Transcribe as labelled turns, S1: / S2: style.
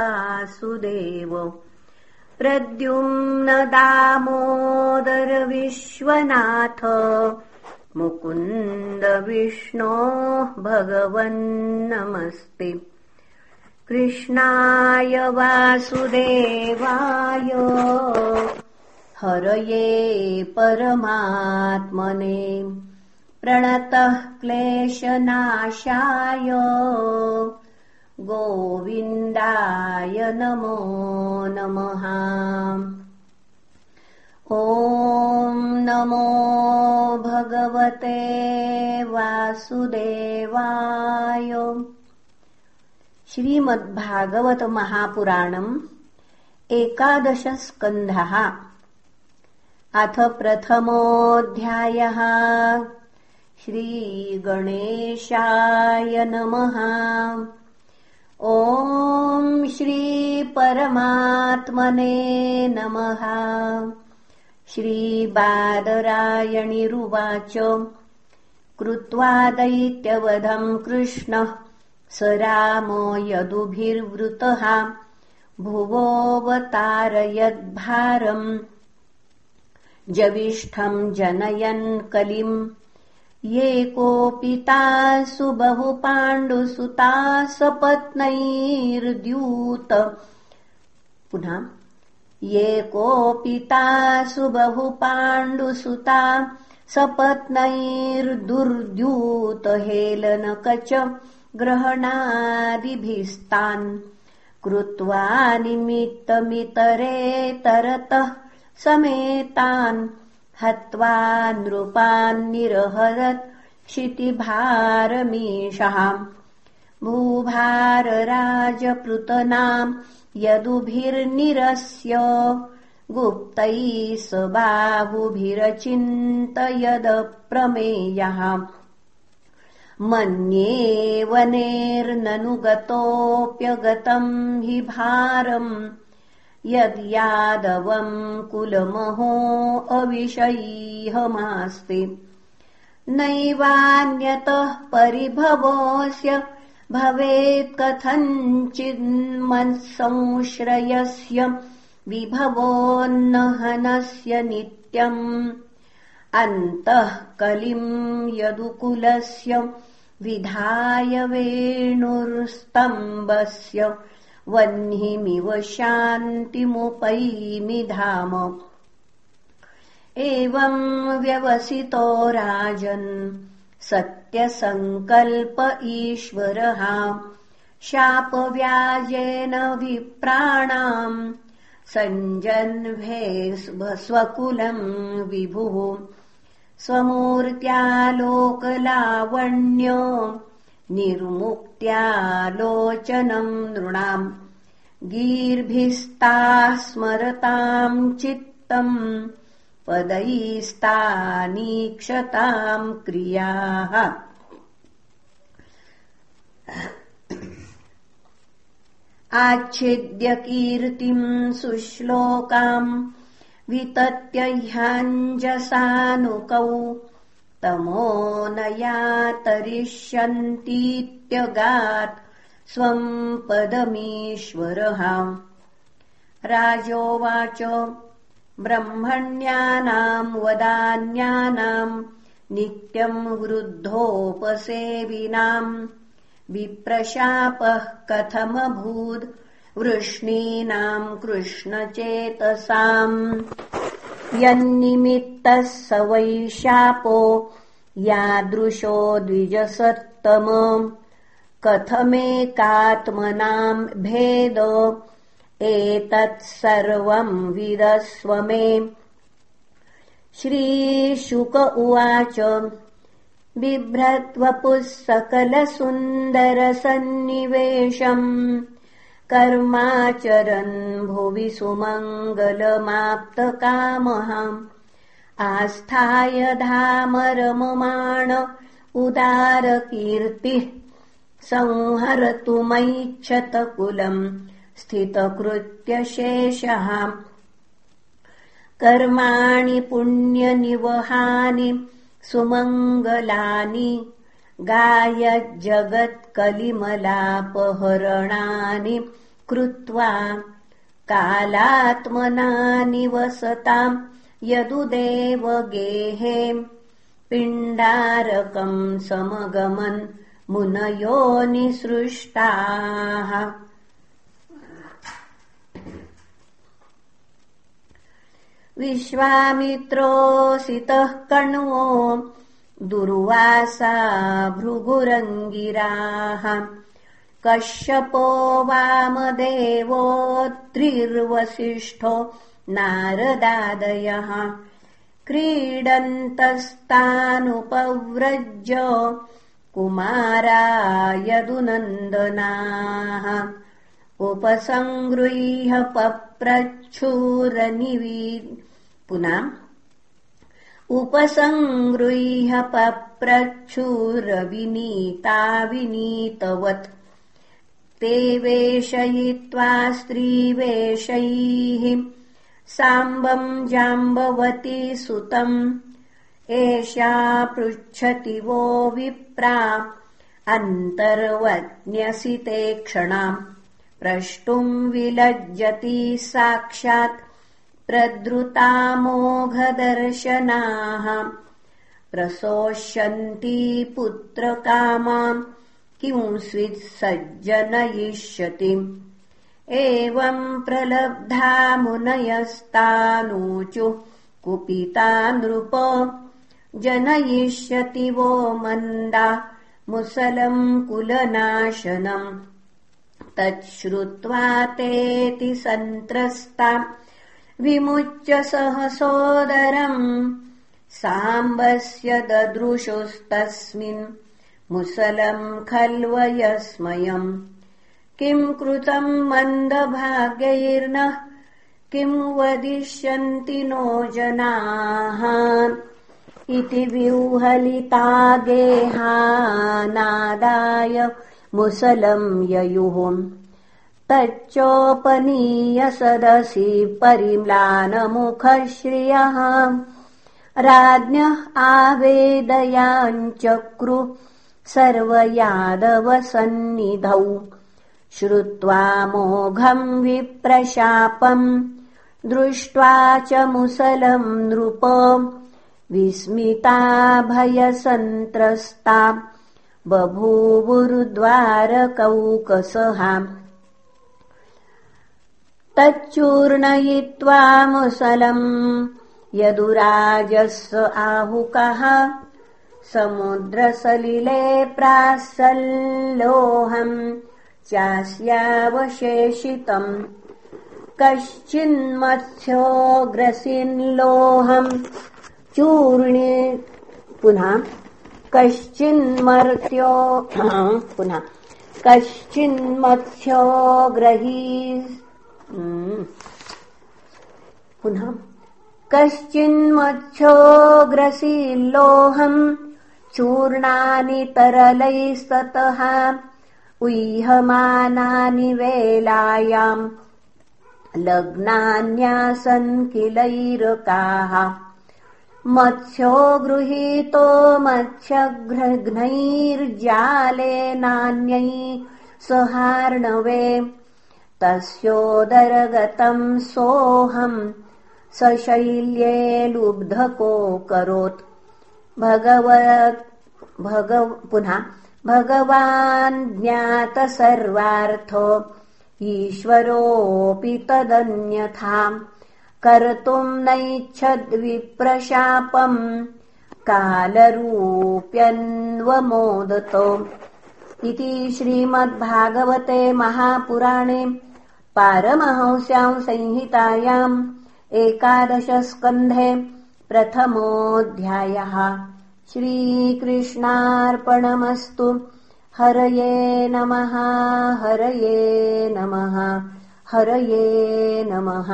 S1: वासुदेव। प्रद्युम्न दामोदर विश्वनाथ मुकुन्द विष्णो भगवन्नमस्ते। कृष्णाय वासुदेवाय हरये परमात्मने। प्रणतः क्लेशनाशाय गोविन्दाय नमो नमः। ॐ नमो भगवते वासुदेवाय। श्रीमद्भागवतमहापुराणम् एकादशस्कन्धः। अथ प्रथमोऽध्यायः। श्रीगणेशाय नमः ॐ श्रीपरमात्मने नमः। श्रीबादरायणिरुवाच कृत्वा दैत्यवधम् कृष्णः। स रामो यदुभिर्वृतः। भुवोऽवतारयद्भारम्। जविष्ठम् जनयन् कलिम् ये कोपिता पाण्डुसुता सपत्नैर्द्यूत। पुनः ये कोपिता पाण्डुसुता सपत्नैर्दुर्द्यूतहेलनकच ग्रहणादिभिस्तान्। कृत्वा निमित्तमितरेतरतः समेतान् हत्वा नृपान्निरहरत् क्षितिभारमीशः भूभारराजपृतनाम् यदुभिर्निरस्य गुप्तैः स बाहुभिरचिन्तयदप्रमेयः मन्ये वनेर्ननुगतोऽप्यगतम् हि भारम् यद्यादवम् कुलमहो अविषयीहमास्ति। नैवान्यतः परिभवोऽस्य भवेत् कथञ्चिन्मत्संश्रयस्य विभवोन्नहनस्य नित्यम्। अन्तः कलिम् यदुकुलस्य विधाय वेणुर्स्तम्भस्य वह्निमिव शान्तिमुपैमि धाम। एवम् व्यवसितो राजन् सत्यसङ्कल्प ईश्वरः। शापव्याजेन विप्राणाम् सञ्जन्भे स्वकुलम् विभुः। स्वमूर्त्यालोकलावण्य निर्मुक्त्यालोचनम् नृणाम् गीर्भिस्ताः स्मरताम् चित्तम् पदैस्तानीक्षताम् क्रियाः। आच्छिद्य कीर्तिम् सुश्लोकाम् वितत्य ह्याञ्जसानुकौ तमो न यातरिष्यन्तीत्यगात् स्वम् पदमीश्वरः। राजोवाच ब्रह्मण्यानाम् वदान्यानाम् नित्यम् वृद्धोपसेविनाम् विप्रशापः कथमभूद् वृष्णीनाम् कृष्णचेतसाम् यन्निमित्तः स वै शापो यादृशो द्विजसत्तम। कथमेकात्मनाम् भेद एतत् सर्वम् विदस्व मे। श्रीशुक उवाच बिभ्रत्वपुः सकलसुन्दरसन्निवेशम् कर्माचरन् भुवि सुमङ्गलमाप्तकामः आस्थाय धामरममाण उदारकीर्तिः संहरतुमैच्छतकुलम् स्थितकृत्यशेषः। कर्माणि पुण्यनिवहानि सुमङ्गलानि गायज्जगत्कलिमलापहरणानि कृत्वा कालात्मना निवसताम् यदुदेव गेहे पिण्डारकम् समगमन् मुनयो निसृष्टाः विश्वामित्रोऽसितः कण्वो दुर्वासा भृगुरङ्गिराः। कश्यपो त्रिर्वसिष्ठो नारदादयः। क्रीडन्तस्तानुपव्रज कुमारा यदुनन्दनाः उपसङ्गृह्य पप्रच्छूरनिवी पुनः उपसङ्गृह्य पप्रच्छूरविनीता विनीतवत्। ते वेशयित्वा स्त्रीवेषैः साम्बम् जाम्बवती सुतम्। एषा पृच्छति वो विप्रा। अन्तर्वज्ञसि ते क्षणाम्। प्रष्टुम् विलज्जति साक्षात् प्रद्रुतामोघदर्शनाः। प्रसोष्यन्ती पुत्रकामाम् सज्जनयिष्यति एवम् प्रलब्धा मुनयस्तानूचुः कुपिता नृप जनयिष्यति वो मन्दा मुसलम् कुलनाशनम् तच्छ्रुत्वा तेति सन्त्रस्ता विमुच्य सहसोदरम्। साम्बस्य ददृशुस्तस्मिन् मुसलम् खल्वयस्मयम् किम् कृतम् मन्दभाग्यैर्नः? किम् वदिष्यन्ति नो जनाः? इति व्यूहलिता गेहानादाय मुसलम् ययुः तच्चोपनीय सदसि परिम्लानमुखश्रियः। राज्ञः आवेदयाञ्चक्रु सर्वयादवसन्निधौ। श्रुत्वा मोघम् विप्रशापम् दृष्ट्वा च मुसलम् नृप। विस्मिता भयसन्त्रस्ता बभूवुर्द्वारकौकसहा तच्चूर्णयित्वा मुसलम्। यदुराजस् आहुकः। समुद्रसलिले प्रासल्लोहम्। चास्यावशेषितम्। कश्चिन्मत्स्योऽग्रसिन्लोहम् चूर्णि पुनः कश्चिन्मर्त्यो पुनः कश्चिन्मत्स्योऽग्रही पुनः कश्चिन्मत्स्योऽग्रसील्लोहम् चूर्णानि तरलैस्ततः उह्यमानानि वेलायाम् लग्नान्यासन् किलैरकाः मत्स्यो गृहीतो मत्स्यघ्नैर्जालेनान्यै सहार्णवे तस्योदरगतम् सोऽहम् सशैल्ये लुब्धको करोत्। भगवत् भगव पुनः भगवान् ज्ञात सर्वार्थो ईश्वरोऽपि तदन्यथा। कर्तुम् नैच्छद्विप्रशापम् कालरूप्यन्वमोदतो। इति श्रीमद्भागवते महापुराणे पारमहंस्याम् संहितायाम् एकादशस्कन्धे प्रथमोऽध्यायः। श्रीकृष्णार्पणमस्तु। हरये नमः हरये नमः हरये नमः